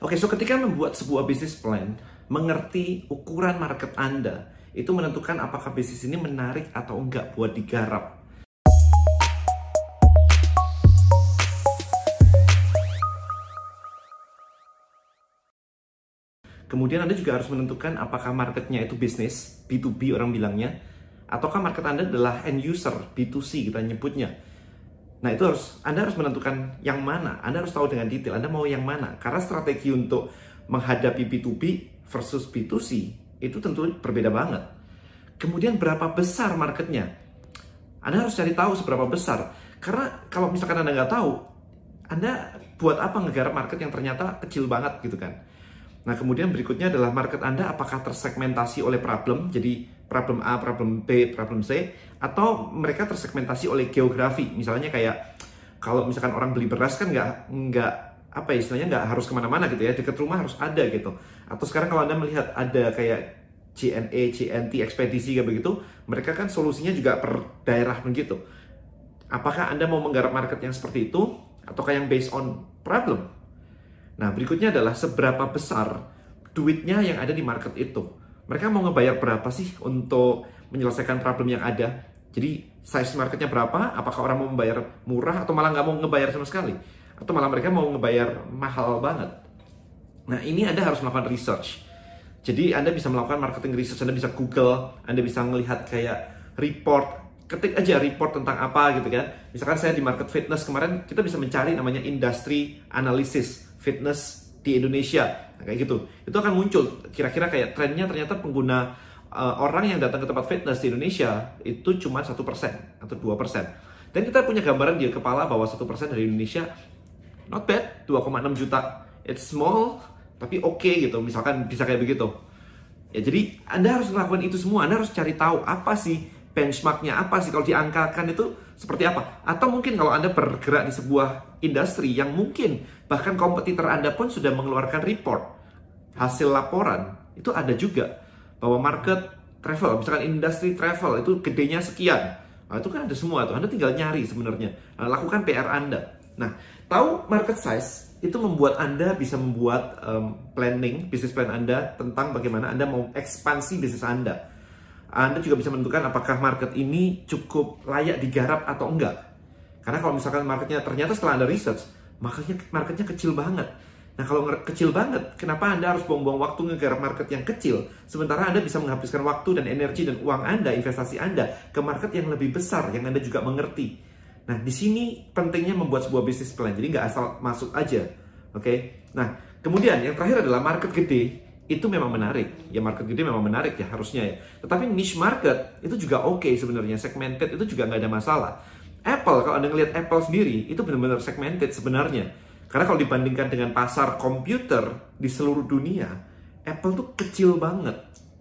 Oke, so ketika membuat sebuah bisnis plan, mengerti ukuran market Anda, itu menentukan apakah bisnis ini menarik atau enggak buat digarap. Kemudian Anda juga harus menentukan apakah marketnya itu bisnis, B2B orang bilangnya, ataukah market Anda adalah end user, B2C kita nyebutnya. Nah itu harus, Anda harus menentukan yang mana, Anda harus tahu dengan detail, Anda mau yang mana. Karena strategi untuk menghadapi B2B versus B2C itu tentu berbeda banget. Kemudian berapa besar marketnya? Anda harus cari tahu seberapa besar. Karena kalau misalkan Anda nggak tahu, Anda buat apa ngegarap market yang ternyata kecil banget gitu kan. Nah, kemudian berikutnya adalah market Anda apakah tersegmentasi oleh problem, jadi problem A, problem B, problem C, atau mereka tersegmentasi oleh geografi. Misalnya kayak kalau misalkan orang beli beras kan nggak nggak apa ya, istilahnya nggak harus ke mana-mana gitu ya, dekat rumah harus ada gitu. Atau sekarang kalau Anda melihat ada kayak CNE, CNT, ekspedisi kayak begitu, mereka kan solusinya juga per daerah begitu. Apakah Anda mau menggarap market yang seperti itu, ataukah yang based on problem? Nah, berikutnya adalah seberapa besar duitnya yang ada di market itu. Mereka mau ngebayar berapa sih untuk menyelesaikan problem yang ada? Jadi, size marketnya berapa? Apakah orang mau membayar murah atau malah nggak mau ngebayar sama sekali? Atau malah mereka mau ngebayar mahal banget? Nah, ini Anda harus melakukan research. Jadi, Anda bisa melakukan marketing research, Anda bisa Google, Anda bisa melihat kayak report, ketik aja report tentang apa gitu kan. Misalkan saya di market fitness kemarin, kita bisa mencari namanya industry analysis fitness di Indonesia. Nah, kayak gitu. Itu akan muncul. Kira-kira kayak trennya ternyata pengguna uh, orang yang datang ke tempat fitness di Indonesia itu cuma satu persen atau dua persen. Dan kita punya gambaran di kepala bahwa satu persen dari Indonesia not bad 2,6 juta. It's small tapi oke okay gitu. Misalkan bisa kayak begitu. Ya jadi anda harus melakukan itu semua. Anda harus cari tahu apa sih benchmarknya apa sih? Kalau diangkakan itu seperti apa? Atau mungkin kalau anda bergerak di sebuah industri yang mungkin bahkan kompetitor Anda pun sudah mengeluarkan report hasil laporan itu ada juga bahwa market travel misalkan industri travel itu gedenya sekian. Nah, itu kan ada semua tuh. Anda tinggal nyari sebenarnya. Nah, lakukan PR Anda. Nah tahu market size itu membuat Anda bisa membuat um, planning bisnis plan Anda tentang bagaimana Anda mau ekspansi bisnis Anda anda juga bisa menentukan apakah market ini cukup layak digarap atau enggak. Karena kalau misalkan marketnya ternyata setelah Anda research, marketnya, marketnya kecil banget. Nah kalau kecil banget, kenapa Anda harus buang-buang waktu ngegarap market yang kecil? Sementara Anda bisa menghabiskan waktu dan energi dan uang Anda, investasi Anda ke market yang lebih besar, yang Anda juga mengerti. Nah di sini pentingnya membuat sebuah bisnis plan, jadi nggak asal masuk aja. Oke, okay? nah kemudian yang terakhir adalah market gede itu memang menarik. Ya market gede memang menarik ya harusnya ya. Tetapi niche market itu juga oke okay sebenarnya. Segmented itu juga nggak ada masalah. Apple, kalau Anda ngelihat Apple sendiri, itu benar-benar segmented sebenarnya. Karena kalau dibandingkan dengan pasar komputer di seluruh dunia, Apple tuh kecil banget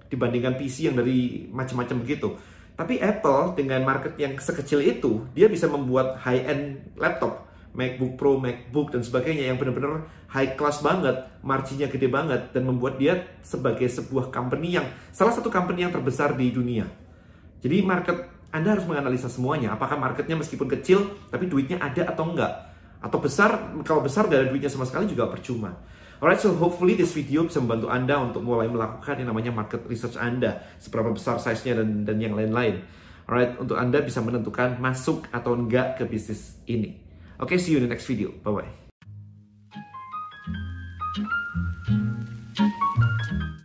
dibandingkan PC yang dari macam-macam begitu. Tapi Apple dengan market yang sekecil itu, dia bisa membuat high-end laptop, MacBook Pro, MacBook, dan sebagainya yang benar-benar high class banget, marginnya gede banget, dan membuat dia sebagai sebuah company yang, salah satu company yang terbesar di dunia. Jadi market anda harus menganalisa semuanya. Apakah marketnya meskipun kecil, tapi duitnya ada atau enggak? Atau besar, kalau besar gak ada duitnya sama sekali juga percuma. Alright, so hopefully this video bisa membantu Anda untuk mulai melakukan yang namanya market research Anda. Seberapa besar size-nya dan, dan yang lain-lain. Alright, untuk Anda bisa menentukan masuk atau enggak ke bisnis ini. Okay, see you in the next video. Bye-bye.